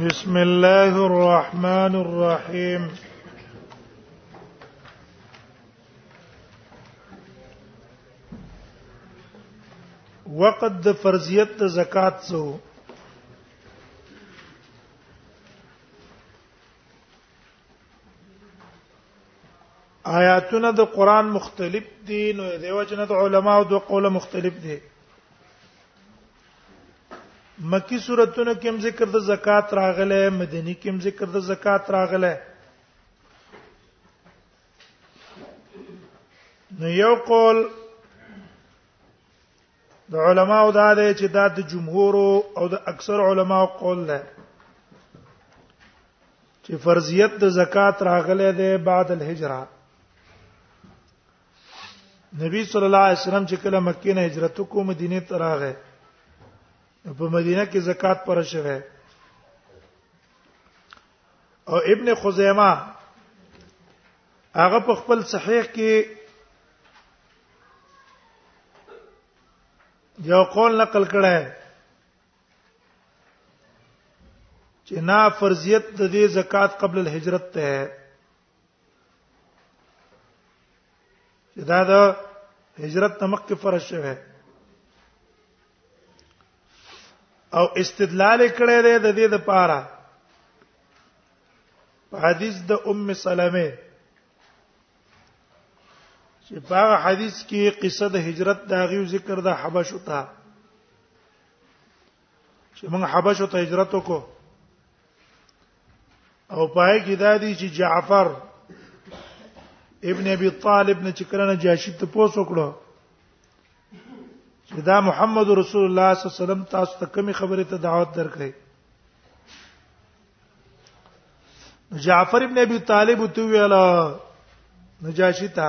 بسم الله الرحمن الرحيم وقت د فرضیت د زکات څو آیاتونه د قران مختلف دي نو د وجنه د علماو د قوله مختلف دي مکی سوراتونو کې هم ذکر د زکات راغله مدني کې هم ذکر د زکات راغله نو یو قول د علماو دا دی چې دا د جمهور او د اکثر علماو قول دی چې فرضیت د زکات راغله ده بعد الهجره نبی صلی الله علیه وسلم چې کله مکې نه هجرت وکړو مدینه ته راغی په مدینه کې زکات پر شوه او ابن خزیمه هغه په خپل صحیح کې یو قول نقل کړه چې نا فرضیت د دې زکات قبل الهجرت ته چې دا د هجرت نمک کې فرض شوه او استدلال کړی دی د دې د پاره په حدیث د ام سلمہ چې په حدیث کې قصه د هجرت دا غیو ذکر د حبش وتا چې موږ حبش ته هجرت وکړو او پای کې دا دی چې جعفر ابن ابي طالب نه چې کله جاشي ته پوس وکړو چې دا محمد رسول الله صلی الله علیه وسلم تاسو ته کومې خبره ته دعوت درکړي جعفر ابن ابي طالب تو ویلا نجاشی ته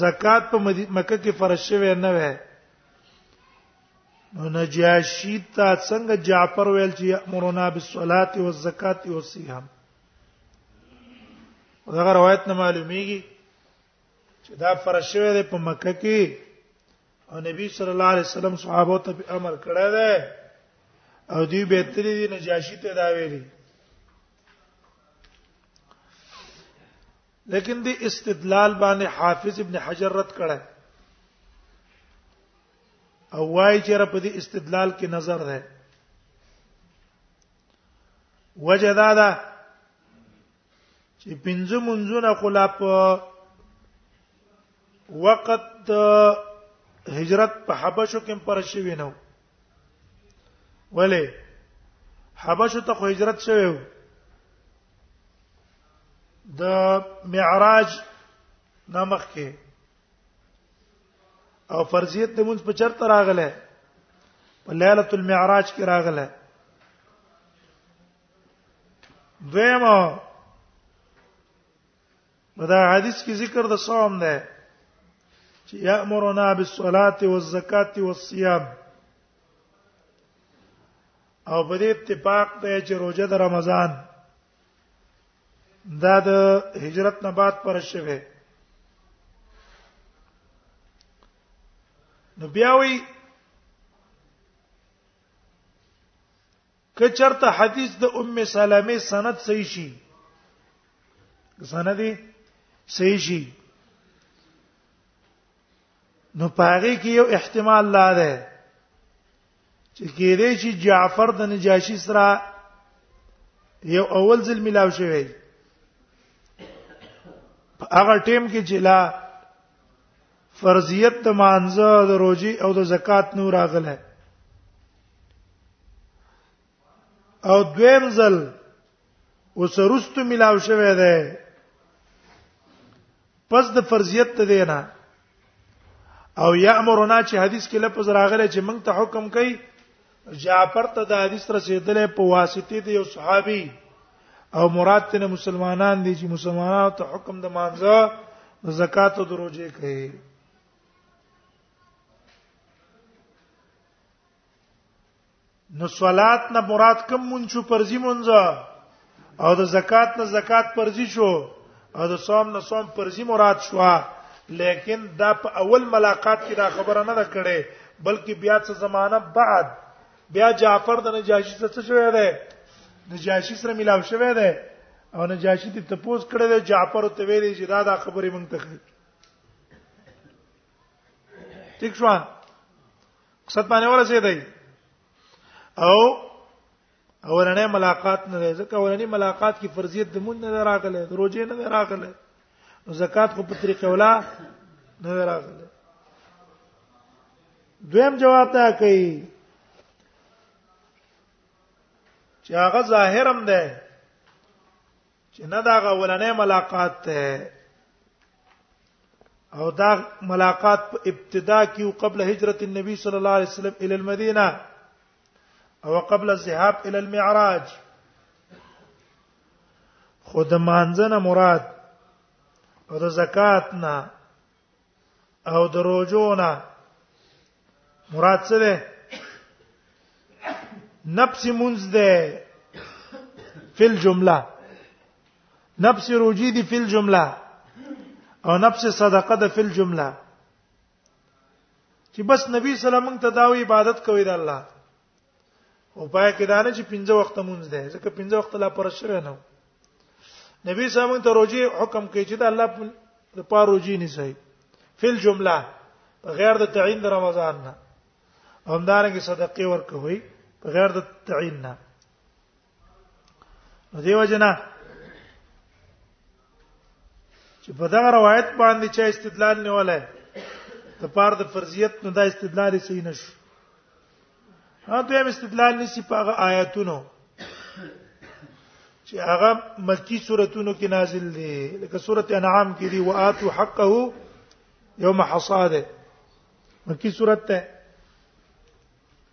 زکات په مکه کې فرض شوی نه وای نو نجاشی ته څنګه جعفر ویل چې امرنا بالصلاه والزکات والصيام دا روایت نه معلومیږي چې دا فرض شوی دی په مکه کې او نبی صلی الله علیه وسلم صحابه ته امر کړی دی او دی به تری دی نجاشی ته دا ویلی لیکن دی استدلال باندې حافظ ابن حجر رد کړه او وای چې رب دې استدلال کې نظر ده وجدا ده چې پنځه منځونه خلا په وقت هجرت په حبشو کې پر شوی نو ولی حبشو ته خو هجرت شوی و د معراج نامخ کې او فرضیت د مونږ په چرته راغله په ليله المعراج کې راغله دویمه نو دا حدیث کې ذکر د صوم ده چې یامرنا بالصلاه والزکات والصيام او په دې اتفاق ته چې روزه د رمضان دا د هجرت نه بعد پر شوه نو بیا وی که چرته حدیث د ام سلمې سند صحیح شي سند صحیح شي نو پاره کې یو احتمال لا ده چې کېدې چې جعفر د نجاشي سره یو اول ځل ملاو شوی هغه ټیم کې چې لا فرضیت د مانزه د روزي او د زکات نو راغله او دویم ځل وسرست ملاو شوه ده پس د فرضیت ته دی نه او یامرنا چې حدیث کې لفظ راغلی چې موږ ته حکم کوي جعفر ته د حدیث رسیدلې په واسطه د یو صحابي او مراد ته مسلمانان دي چې مسلمانانو ته حکم د مانزه زکات او دروځي کوي نو صلات نه مراد کوم مونږ فرضي مونږه او د زکات نه زکات پرځي شو او د صوم نه صوم پرځي مراد شو لیکن دا په اول ملاقات کې دا خبره نه کړې بلکې بیا څه زمانہ بعد بیا جعفر د نجاشي سره څه شوی دی نجاشي سره ملاو شوی دی او نجاشي ته تپوس کړی دی جعفر ته ویلي چې دا دا خبره مونږ ته کوي ٹھیک شو ست باندې ورسېدای او اولنې ملاقات نه ده ځکه اولنې ملاقات کې فرضیت د مون نه راغله د روزې نه راغله نو زکات خو په طریقې ولا نه راغله دویم جواب دا کوي چې هغه ظاهرم ده چې نه دا اولنې ملاقات ته او دا ملاقات په ابتدا کې او قبل هجرت النبي صلی الله علیه وسلم ال المدینه او قبل الذهاب الى المعراج خود مانځنه مراد او د زکات نه او د روزو نه مراد څه ده نفس منز ده فل جمله نفس روجی دی فل جمله او نفس صدقه ده فل جمله چې بس نبی صلی الله علیه وسلم ته دا عبادت کوي د الله او پای کې دا نه چې پنځه وخت مونږ ده ځکه پنځه وخت لا پر شوه نه نبی صلی الله علیه وسلم ته روزي حکم کوي چې د الله د پاره روزي نه سي فل جمله غیر د تعین د رمضان نه همدارنګه صدقه ورکوي غیر د تعین نه نو دیو جنا چې په دا روایت باندې چې استدلال نه ولای ته پاره د فرضیت نه دا استدلال صحیح نشو ها دویم استدلال نسی په هغه آیاتونو چې هغه مکی سوراتونو کې نازل دي لکه سوره انعام کې دي واتو حقه یوم حصاده مکی سورته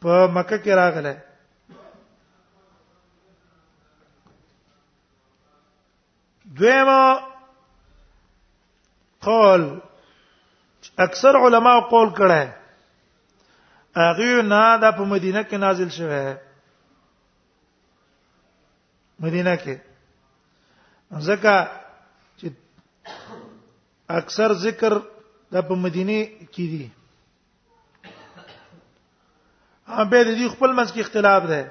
په مکه کې راغله دویمه قول اکثر علما قول کړه هغه نه د په مدینه کې نازل شوه مدینه کې ځکه چې اکثر ذکر د په مدینه کې دي هم به دې خپل منځ کې اختلاف ده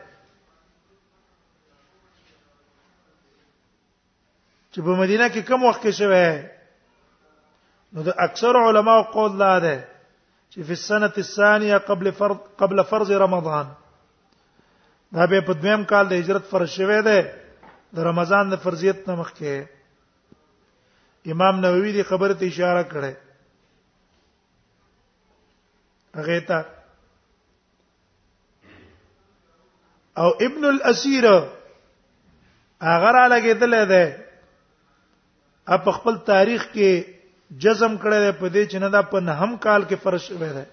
چې په مدینه کې کم وخت کې شوه نو د اکثر علما قول لا ده چې په سنه الثانيه قبل فرض قبل فرض رمضان دا به په دویم کال د هجرت فرض شوه ده د رمضان د فرضیت نه مخکې امام نووي دې خبره ته اشاره کړې هغه ته او ابن الاسیر هغه را لګیدل ده په خپل تاریخ کې جزم کړی دی په دې چې نه دا په نهم کال کې فرض شوی دی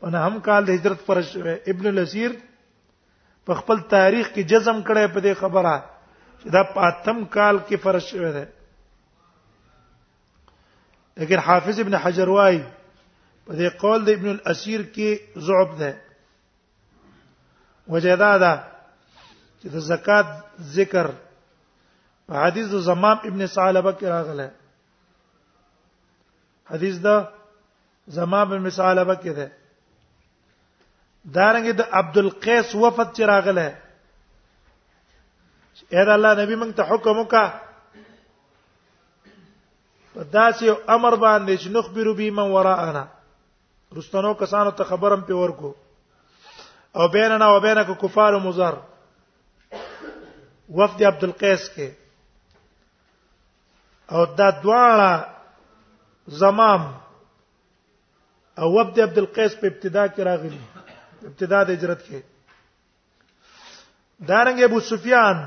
په نهم کال د هجرت فرض شوی ابن الاسیر په خپل تاریخ کې جزم کړی په دې خبره چې دا په اتم کال کې فرض شوی دی لیکن حافظ ابن حجر وايي په دې قول د ابن الاسیر کې ضعف ده وجدا ده چې د زکات ذکر په حدیث د زمام ابن ثعلبه کې راغله حدیث دا زمام ابن ثعلبه کې ده دارنګه د عبد القیس وفد چې راغله اې دا الله نبی موږ ته حکم وکړه په داسې امر باندې چې نخبر به من وراءنا رستنو کسانو ته خبرم په ورکو او بیننا و بینک کفار مزر وفد عبد القیس کې او دا دواړه زمام او وفد عبد القیس په ابتدا کې راغلي ابتدا د هجرت کې دارنګ ابو سفیان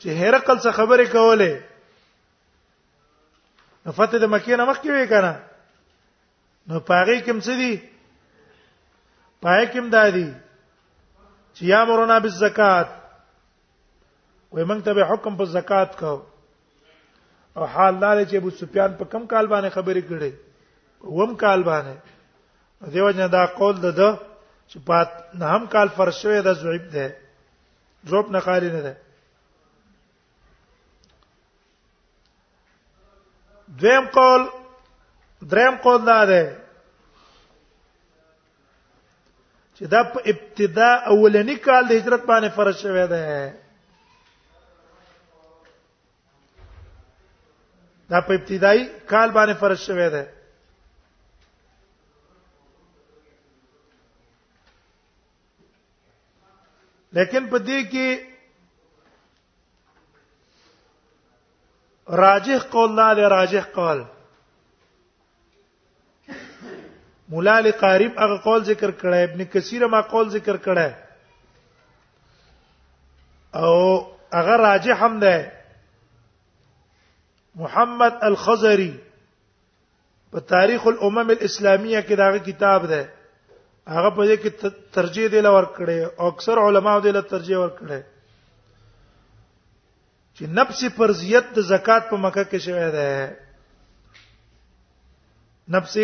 چې هرقل څه خبرې کولې نو فتح د مکې نه مخکې وې کنه نو پاره کوم څه دي پاره کوم دادي چې یا مرنا بالزکات وې موږ ته به حکم په زکات کو او حال دا چې ابو سفیان په کم کال باندې خبرې کړې وم کال باندې دیو جن دا قول ده چې پات نه هم کال فرشوي د زعیب ده ضرب نه خالی نه ده دویم قول دریم قول دا ده چې دا په ابتدا اولنی کال د هجرت باندې فرض شوه ده دا په ابتدایي کال باندې فرض شوه ده لیکن په دې کې راجح قول نه لري راجح قول مولا علی قاریب هغه قول ذکر کړه ابن کثیر ما قول ذکر کړه او هغه راجح هم ده محمد الخزری په تاریخ الامم الاسلامیه کې دا کتاب ده هغه په دې کې ترجیح دی لور کړي او اکثر علما دې له ترجیح ور کړي چې نفس فرضیت د زکات په مکه کې شوی ده نفس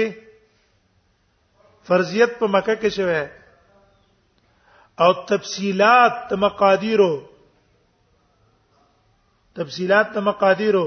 فرضیت په مکه کې شوی او تفصيلات د مقاديرو تفصيلات د مقاديرو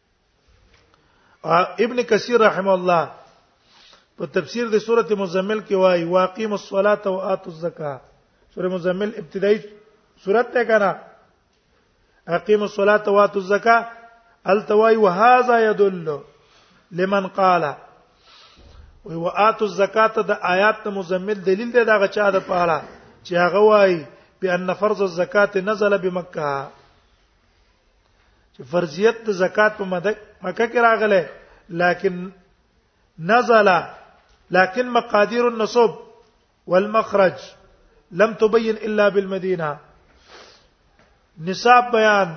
ابن کثیر رحم الله په تفسیر د سورته مزمل کې وایي واقیم الصلاه و اتو الزکاه سورته مزمل ابتدایي سورته ده کنه اقیم الصلاه و اتو الزکاه التوای وهذا يدل لمن قال وی واتو الزکات د آیات مزمل دلیل دی دا غچا د پاره چې هغه وای بان فرض الزکات نزل بمکه چې فرضیت د زکات په مکه کې راغله لکن نزل لكن مقادير النصب والمخرج لم تبين الا بالمدينه نصاب بیان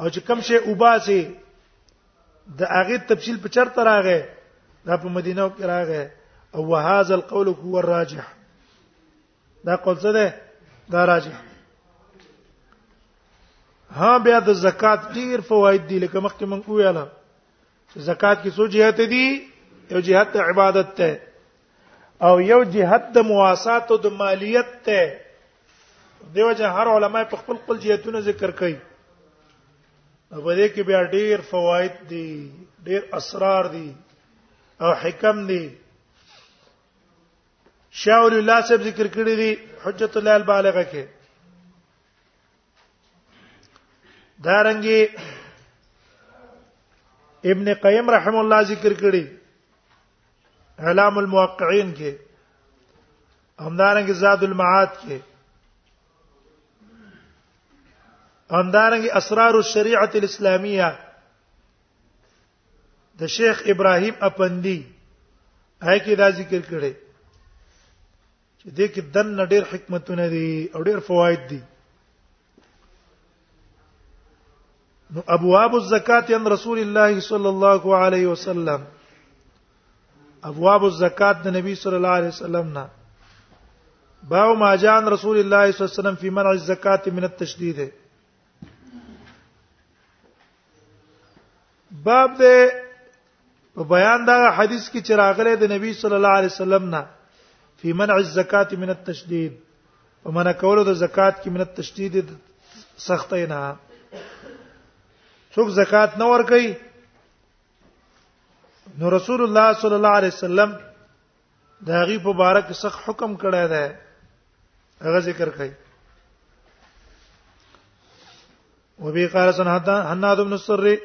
او چې کوم شی وباسي د هغه تفصیل په چرته راغی دا په مدینه کې راغی او وهذا القول هو الراجح دا قول څه ده دا راځي ها بیا د زکات ډیر فواید دي لکه مخکې مونږ ویاله چې زکات کې څو جهات دي یو جهات د عبادت ته او یو جهات د مواسات او د مالیت ته دیو جن هر علماء په خپل خپل جهتونه ذکر کوي په دې کې بیا ډیر فواید دي ډیر اسرار دي او حکم دي شاول الله صاحب ذکر کړی دی حجت الله البالغه کې دارنګي ابن قیم رحم الله ذکر کړی اعلام الموقعين کې همدارنګه زاد المعاد کې همدارنګه اسرار الشریعه الاسلامیه د شیخ ابراهیم اپندی هاي کې دا ذکر کړي چې دې کې دن ډېر حکمتونه دي او ډېر فواید دي نو ابواب الزکات ان رسول الله صلی الله علیه وسلم ابواب الزکات د نبی صلی الله علیه وسلم نه باو ما جان رسول الله صلی الله علیه وسلم فی منع الزکات من التشدید باب دې په بیان دا حدیث کې چې راغلی د نبی صلی الله علیه وسلم نه فی منع الزکات من التشدید په منع کولو د زکات کې من التشدید سختۍ نه څوک زکات نه ور کوي نو رسول الله صلی الله علیه وسلم دا غي په باره کې سخت حکم کړی دی هغه ذکر کړي وبي قال سن حناد بن السري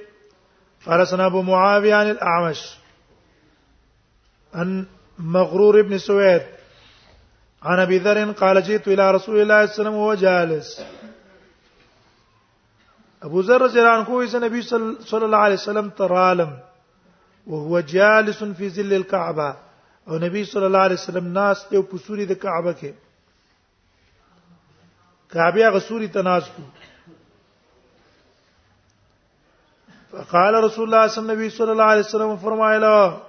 قال سن ابو معاويه عن الاعمش ان مغرور ابن سويد عن ابي ذر قال جئت الى رسول الله صلى الله عليه وسلم وهو جالس ابو ذر رضی الله عنه وې نبی صلی الله علیه وسلم ترالم وهو جالس فی ظل الكعبه او نبی صلی الله علیه وسلم ناس ته په سوري د کعبه کې کعبه هغه سوري ته ناس کو فقال رسول الله صلی الله علیه وسلم صلی الله علیه وسلم فرمایله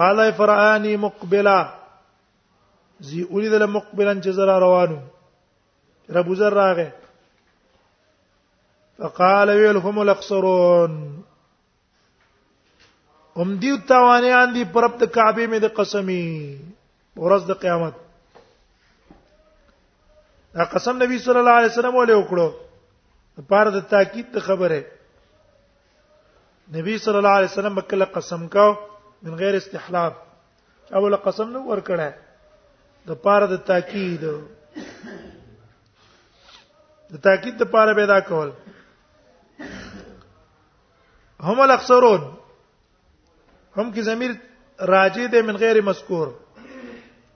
قال فرعانی مقبلا زی اريد لمقبلا جزر روانو رب زر راغه فقال ويلهم الاخسرون هم دی توانیان دی پرب د کعبه مې د قسمی ورځ د قیامت دا قسم نبی صلی الله علیه وسلم ولې وکړو لپاره د تاکید د خبره نبی صلی الله علیه وسلم کله قسم کاو من غیر استحلاب اول قسم نو ور کړه د پاره د تاکید د تاکید د پاره پیدا کول هم الاخسرون هم کې ضمیر راجی دی من غیر مذکور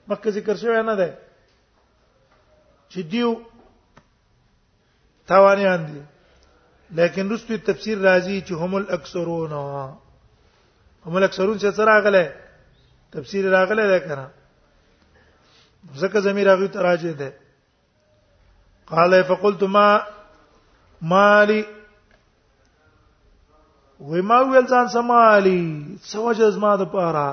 مکه ذکر شوی نه دی چې دیو تاوانیان دي لیکن رستوی تفسیر راځي چې هم الاکثرون هم الاکثرون چې سره راغله تفسیر راغله ده کنه ځکه زمير هغه تراجه ده قال فقلت ما مالي وې ما ویل ځان سمالي سوجه زما د پاره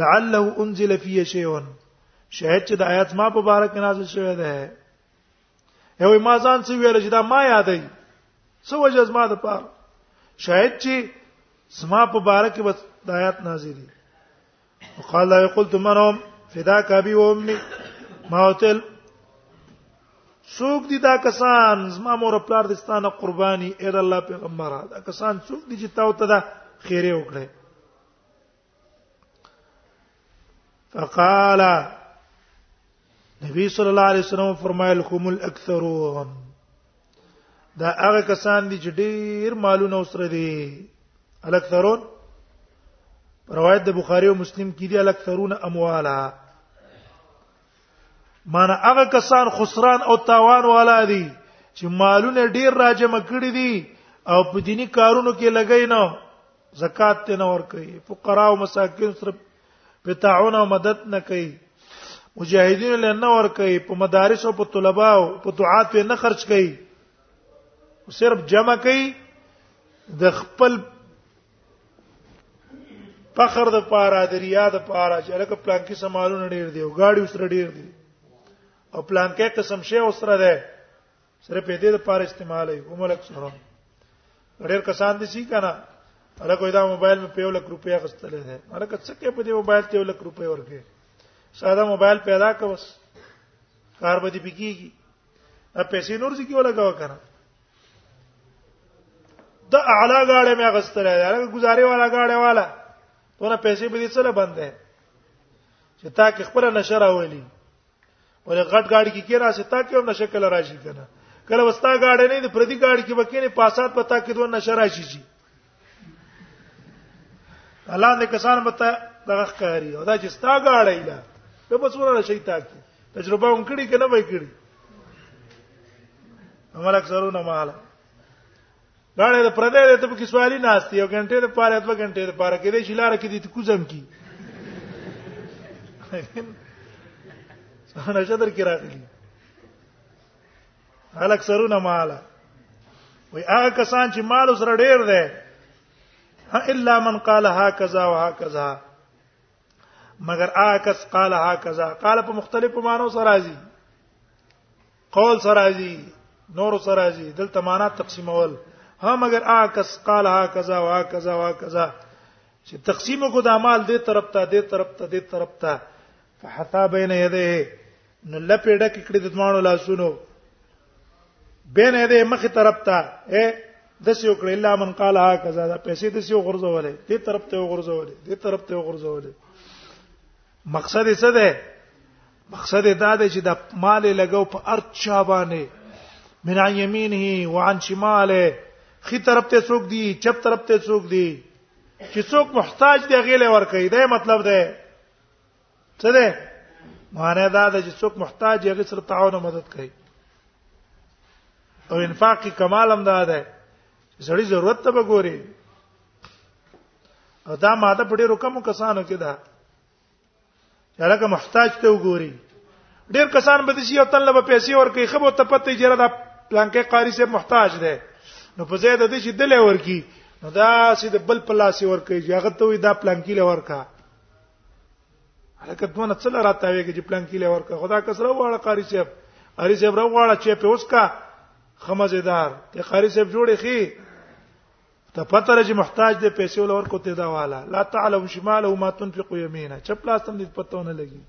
لعله انزل فيه شيء شاید چې د آیات ما په باره کې نازل شوی دی یو ما ځان څه ویل چې دا ما یادای سوجه زما د پاره شاید چې زما په باره کې د آیات نازلې وقال لا قلت منهم فداك ابي وامي ما وتل څوک دي دا کسان زما مور پلار د ستانه قرباني اې د الله پیغمبر دا کسان څوک دي چې تاو ته دا خیره وکړي فقال نبی صلی الله علیه وسلم فرمایل هم الاکثرون دا هغه کسان دي چې ډیر مالونه وسره دي الاکثرون روایت د بخاری او مسلم کې دي الاکثرون اموالا معنی هغه کسان خسران او تاوان والا دي چې مالونه ډیر راجمه کړی دي او په دینی کارونو کې لګی نه زکات ته نه ور کوي فقرا او مساکین سره په تعاون او مدد نه کوي مجاهدین له نه ور کوي په مدارس او په طلبه او په دعات نه خرج کوي صرف جمع کوي د خپل فخر د پاره د ریا د پاره چې لکه پلان کې سمالونه ډیر دی او گاډي سره ډیر دی او پلان کې قسم شی سره ده سره په دې لپاره استعمالوي هم لک سره ډېر کسان دي شي کنه الکه دا موبایل مې په یو لک روپیا غستلې ده الکه څه کې په دې موبایل ته یو لک روپیا ورکې ساده موبایل پیدا کوس کار به دې پکېږي دا پیسې نور ځکه ولګاو کنه د اعلی غاړه مې غستلې ده الکه گزارې والا غاړه والا ونه پیسې به دې څه نه بندې چې تا کې خپل نشر اولي ولې غټ ګاډي کې کې راشي تا کې هم نشه کله راشي کنه کله وستا ګاډي نه د پردي ګاډي کې بکینه پاسات پتا کې دوه نشه راشي شي الله دې کسان مته دغه ښکاری او دا چې ستا ګاډي ده ته بس ورنه شي تا کې تجربه هم کړی کنه وای کړی عمل اکثرونه مالا دا له پردې ته په کې سوالي ناشته یو غنټه د پاره دوه غنټه د پاره کې دې شلار کې دې کوزم کی څنګه شدر کې راغلی هلک سرونه مالا وی هغه کسان چې مال سره ډیر دی الا من قال هكذا وهكذا مگر آکس قال هكذا قال په مختلفو معنی سره راځي قول سرازي نور سرازي دلته معنا تقسیمول ها مگر اکس قال ها کذا وا کذا وا کذا چې تقسیم کو د اعمال دې طرف ته دې طرف ته دې طرف ته فحثا بین یده نو لپیډه کې کړې د دوانو لاسونو بین یده مخې طرف ته اے د سیو کړې الا من قال ها کذا دا پیسې د سیو غرزولې دې طرف ته غرزولې دې طرف ته غرزولې مقصد یې څه ده مقصد دا دی چې د مال لګاو په ارت چا باندې من عن يمينه وعن شماله خي طرف ته څوک دی چپ طرف ته څوک دی چې څوک محتاج دی غیله ور کوي دا مطلب دی څه دی معنی دا ده چې څوک محتاج دی هغه سره تعاون او مدد کوي او انفاق کی کمال هم دا ده زړی ضرورت ته وګوري او دا ماده په ډیرو کمو کسانو کې ده لکه محتاج ته وګوري ډیر کسان به د شي او تل به پیسې ورکړي خبره ته پته جره دا پلانکې قاری سه محتاج دی نو په زیاده د شي دلې ورکی نو دا سي د بل پلاسي ورکړي چې هغه ته وي دا پلانکی له ورکا هغه دونه څل راته وي چې پلانکی له ورکا خدا کسره واړه قاری سه قاری سه راواړه چې په اوس کا خمزدار ته قاری سه جوړي خي ته پته لري محتاج دی پیسې ولور کو ته دا والا لا تعلم شماله ما تنفق یمینه چپ لاس تم دې پته نه لګي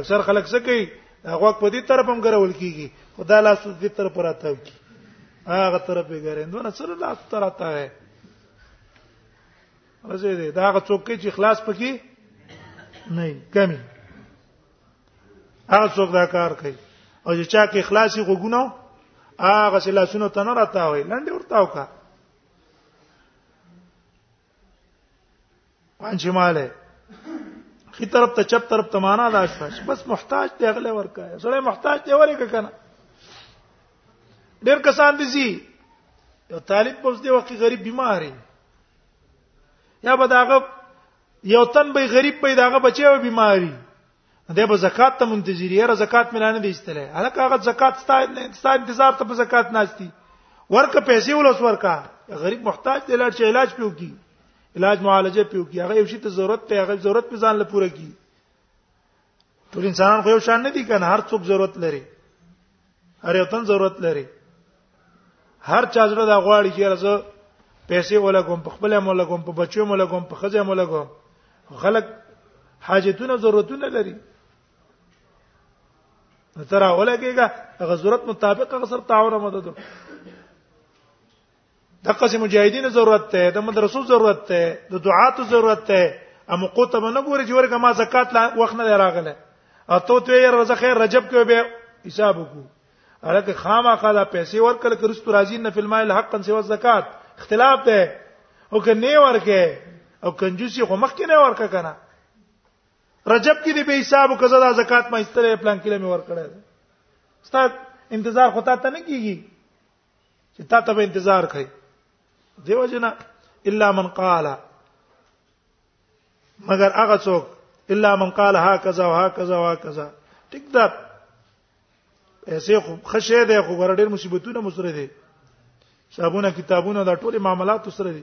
اکثر خلک څه کوي هغه په دې طرف هم ګرول کیږي خدا لاس دې طرف راته کی هغه طرف یې ګرېندو نه سره لاس تر راته وي راځي دا هغه څوک چې خلاص پکې نه کمی هغه څوک دا کار کوي او چې چا کې اخلاصي غوګونو هغه چې لاسونو ته نه راتاوي لنډي ورتاو کا پنځه ماله خي طرف ته چپ طرف ته معنا دا شو بس محتاج دی اغله ورکا سره محتاج دی ورکا کنه ډېر کسان دي سي یو طالب په دې وخت غریب بیمار یا به داغه یو تن به غریب به داغه بچي او بیماری دا به زکات ته منتظر یې را زکات ملانه دي استله هغه هغه زکات ستا ستا انتظار ته په زکات ناشتي ورکه پیسې ولوس ورکا غریب محتاج دی لاړ چې علاج پیو کی علاج معالجه پیو کی هغه یو شی ته ضرورت ته هغه ضرورت په ځان لپاره کی ټول انسانان خو یو شان نه دي کنه هر څوک ضرورت لري هر یو تن ضرورت لري هر چا زړه دا غواړي چې راځه پیسې ولا کوم په خپل عمل کوم په بچو مل کوم په خځه مل کوم خلک حاجتونه ضرورتونه لري تر اوله کېږي هغه ضرورت مطابق هغه سره تعاون مدد د قسم مجاهدینو ضرورت ته د مدرسو ضرورت ته د دعاتو ضرورت ته ام قوته نه ګوري چې ورګه ما زکات لا وخت نه راغله او ته ته یې ورځ خیر رجب کې به حساب وکړو الکه خامہ قضا پیسې ورکل کرستو راځي نه فلمه الحق سوا زکات اختلاف ده او که نه ورکه او کنجوسی خو مخ کې نه ورکه کنه رجب کې دې به حساب وکړه دا زکات ما استره پلان کې لمه ورکړه استاد انتظار خطا ته نه کیږي چې تا ته انتظار کوي دیو جنا الا من قال مگر هغه څوک الا من قال هكذا وهكذا وهكذا ټیک ده پیسې خو خشه ده خو ګر ډېر مصیبتونه مسره دي صاحبونه کتابونه دا ټول معاملات سره دي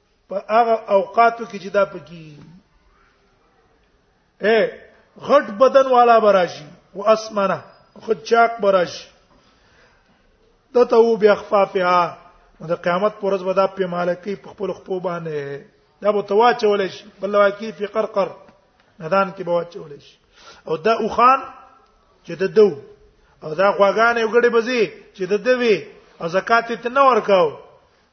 په هغه اوقاتو کې چې دا پکې اے غټ بدن والا براشي او اسمنه خو چاک براشي دته و بیا خفافها د قیامت پر ورځ به دا په مالکی په خپل خپو باندې دا به تواچول شي بل واکي فی قرقر ندان کې به واچول شي او دا اوخان چې د دو او دا غواګانې وګړي بزي چې د دوی او زکات ته نه ورکاو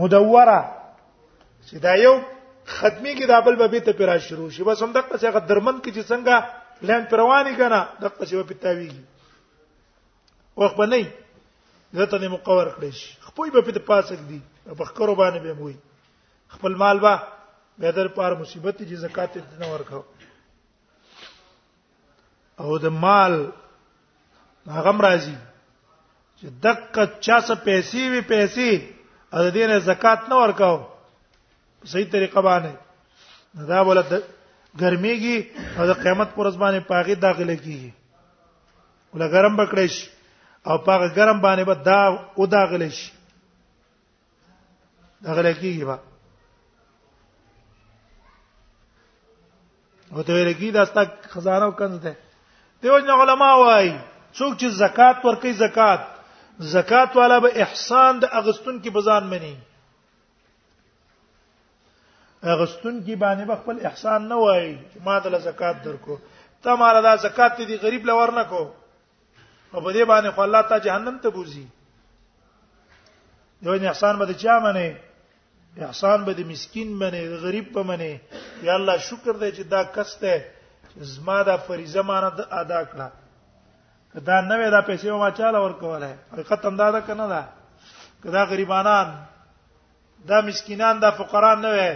مدوره چې دا یو ختمي کې دا بل به ته پیرا شروع شي بس هم دغه څنګه درمن کې چې څنګه لین پرواني کنه دغه څه په تاویږي وخت به نه زته نه مقور کړی شي خپل به په پاسک دي په خکرو باندې به موي خپل مال به به در پار مصیبت چې زکات دې نه ورکاو او د مال هغه مرضی چې دقه چا څه پیسې وی پیسې او د دینه زکات نه ورکاو په صحیح طریقه باندې دا بوله ګرميږي او د قیامت پر ورځ باندې پاغي داخله کیږي ولا ګرم بکړې شي او پاغه ګرم باندې به دا او داخله شي دغه لکیږي با او ته لکیږي دا ست خزانه وکنځ ده دیو جن علما وای څوک چې زکات ورکي زکات زکات والا به احسان د اغستون کې بزان مني اغستون کې باندې به خپل احسان نه وای چې ما د زکات درکو ته مال دا زکات دي غریب لور نه کو او په دې باندې خو الله تعالی جهنم ته بوزي یو احسان به چا منه احسان به د مسكين منه غریب په منه یا الله شکر دې چې دا کس ته زما دا فریضه مانه ادا کړه دا نه وې دا پیسې ما چاله ورکوله حقیقت هم دا ده کنه دا کدا غریبانان دا مسکینان دا فقرا نه وي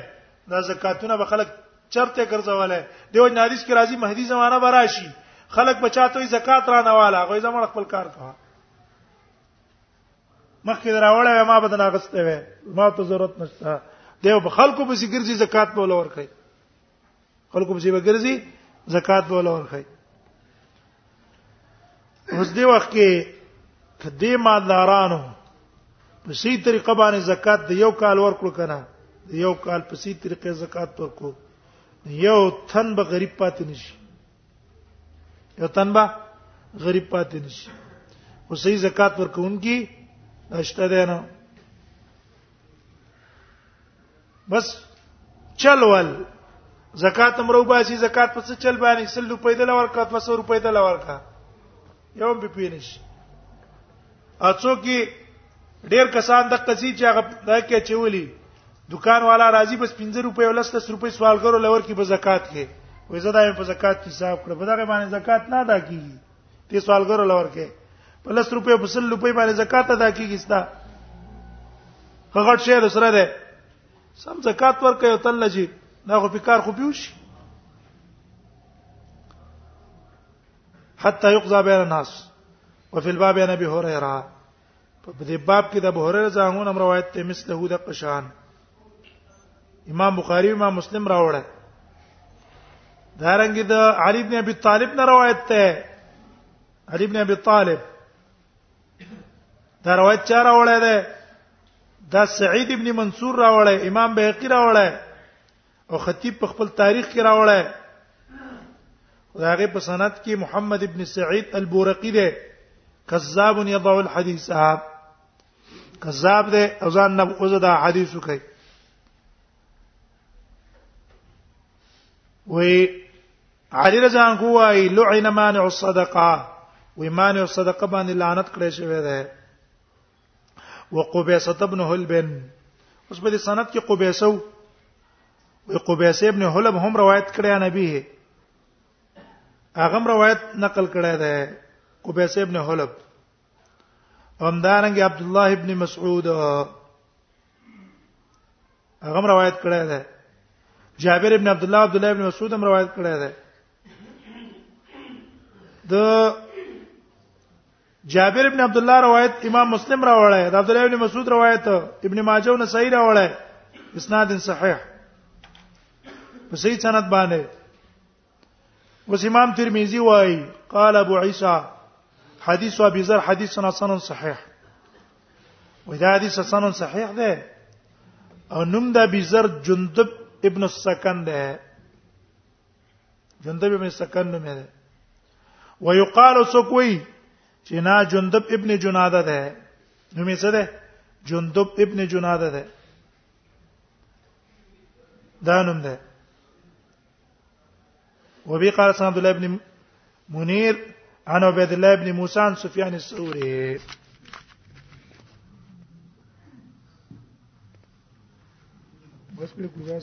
دا زکاتونه به خلک چرته ګرځولای دیو حدیث کې راځي مهدی زمانہ براشي خلک بچاتوي زکات را نه والا غوي زموږ خپل کار کوه مخکې دراوړې ما بدن اغسته وې ما ته ضرورت نشته دیو خلکو به سګرځي زکات په لور کوي خلکو په سیمه ګرځي زکات به ولا ورخی اوس دی وخت کې کدی مالدارانو په سي طریقه باندې زکات د یو کال ورکړو کنه د یو کال په سي طریقه زکات ورکړو یو تن به غریب پاتې نشي یو تن به غریب پاتې نشي او صحیح زکات ورکوونکی نشته دی نه بس چل ول زکات امرو باسي زکات په څه چل باندې سل روپۍ د لور کا 200 روپۍ د لور کا یو به پینش اڅو کې ډیر کسان د قصې چې هغه د کې چولي دکان والا راضي بس 15 روپۍ او 10 روپۍ سوال کرو لور کې به زکات کې وې زدا په زکات حساب کړ په دغه باندې زکات نه ادا کیږي دې سوالګر لور کې په لس روپې په سل روپې باندې زکات ادا کیږي ستا هغه شی د سره ده سم زکات ورکې او تل لږي دا خو فکر خو پیوش حتى يقضى بين الناس وفي الباب عن ابي هريره په دې باب کې د ابو هريره ځانونه روایت ته مثله د قشان امام بخاری امام مسلم راوړل دارنګ د علی ابن ابي طالب نه روایت ته علی ابن ابي طالب دا روایت چا راوړل ده دا سعید ابن منصور راوړل امام بهقی راوړل او خطیب په خپل تاریخ کې راوړی هغه په سند کې محمد ابن سعید البورقی دی کذاب یضع الحديث کذاب دی او ځان نه اوزه دا حدیث کوي وی علی رضان کوی لعن مانع الصدقه وی مانع الصدقه باندې لعنت کړی شوی دی وقبيصه ابن هلبن اوس په دې سند کې قبيصه او قبيصه ابن هلب هم روایت کړی نبی هي هغه روایت نقل کړی دی قبيصه ابن هلب همدارنګ عبد الله ابن مسعود هغه روایت کړی دی جابر ابن عبد الله عبد الله ابن مسعود هم روایت کړی دی د جابر ابن عبد الله روایت امام مسلم راوړی دا عبد الله ابن مسعود روایت ابن ماجه او نسائی راوړی اسناد صحیح په صحیح سند باندې وس امام ترمذی وای قال ابو عيسى حديث ابي ذر حديث حسن صحيح ودا حديث حسن صحيح ده او نوم د ابي ذر جندب ابن السكن ده جندب ابن سکن نوم دی ويقال سکوي چې نا جندب ابن جناده ده نوم یې څه ده جندب ابن جناده ده دا نوم ده وبي قال سن عبد الله ابن منير عن عبد الله ابن موسى عن سفيان الثوري بس بيقول